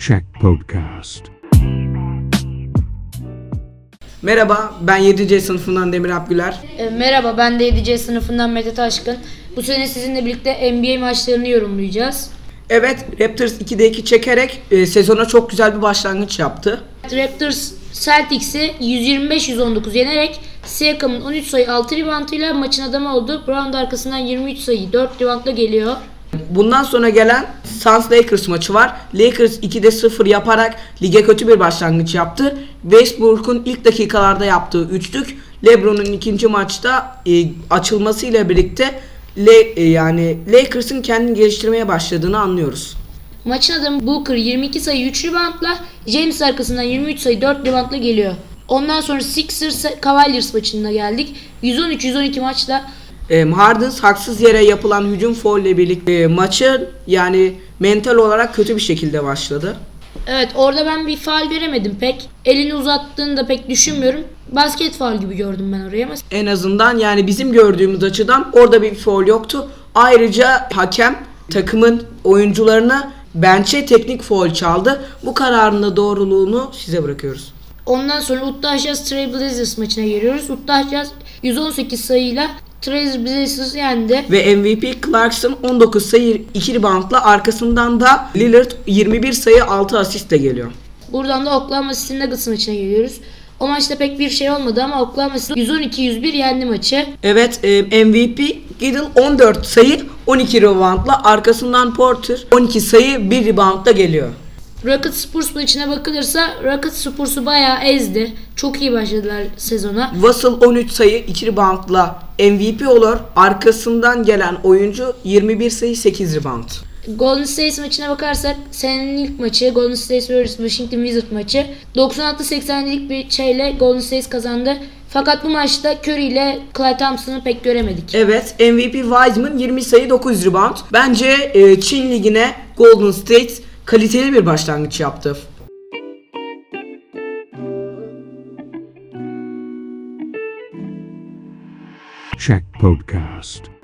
Check Podcast. Merhaba, ben 7C sınıfından Demir Abgüler. E, merhaba ben de 7C sınıfından Mete Taşkın. Bu sene sizinle birlikte NBA maçlarını yorumlayacağız. Evet, Raptors 2'de 2 çekerek e, sezona çok güzel bir başlangıç yaptı. Raptors Celtics'i 125-119 yenerek Siakam'ın 13 sayı 6 reboundıyla maçın adamı oldu. Brown da arkasından 23 sayı 4 reboundla geliyor. Bundan sonra gelen Suns Lakers maçı var. Lakers 2'de 0 yaparak lige kötü bir başlangıç yaptı. Westbrook'un ilk dakikalarda yaptığı üçlük LeBron'un ikinci maçta e, açılmasıyla birlikte Le, e, yani Lakers'ın kendini geliştirmeye başladığını anlıyoruz. Maçın adamı Booker 22 sayı 3 reboundla James arkasından 23 sayı 4 reboundla geliyor. Ondan sonra Sixers Cavaliers maçına geldik. 113-112 maçla E, Harden haksız yere yapılan hücum foul ile birlikte e, maçı yani mental olarak kötü bir şekilde başladı. Evet orada ben bir faal göremedim pek. Elini uzattığını da pek düşünmüyorum. Basket faal gibi gördüm ben orayı ama En azından yani bizim gördüğümüz açıdan orada bir foul yoktu. Ayrıca hakem takımın oyuncularına bench'e teknik foul çaldı. Bu kararın da doğruluğunu size bırakıyoruz. ondan sonra Utah Jazz Trailblazers maçına geliyoruz. Utah Jazz 118 sayıyla Trailblazers'ı yendi. Ve MVP Clarkson 19 sayı 2 reboundla arkasından da Lillard 21 sayı 6 asistle geliyor. Buradan da Oklahoma City Nuggets maçına geliyoruz. O maçta pek bir şey olmadı ama Oklahoma City 112-101 yendi maçı. Evet e, MVP Giddle 14 sayı 12 reboundla arkasından Porter 12 sayı 1 reboundla geliyor. Rockets Spurs maçına bakılırsa Rockets Spurs'u bayağı ezdi. Çok iyi başladılar sezona. Russell 13 sayı 2 reboundla MVP olur. Arkasından gelen oyuncu 21 sayı 8 rebound. Golden State maçına bakarsak senenin ilk maçı Golden State vs Washington Wizards maçı 96-80'lik bir şeyle Golden State kazandı. Fakat bu maçta Curry ile Klay Thompson'ı pek göremedik. Evet MVP Wiseman 20 sayı 9 rebound. Bence e, Çin ligine Golden State kaliteli bir başlangıç yaptı. Check Podcast.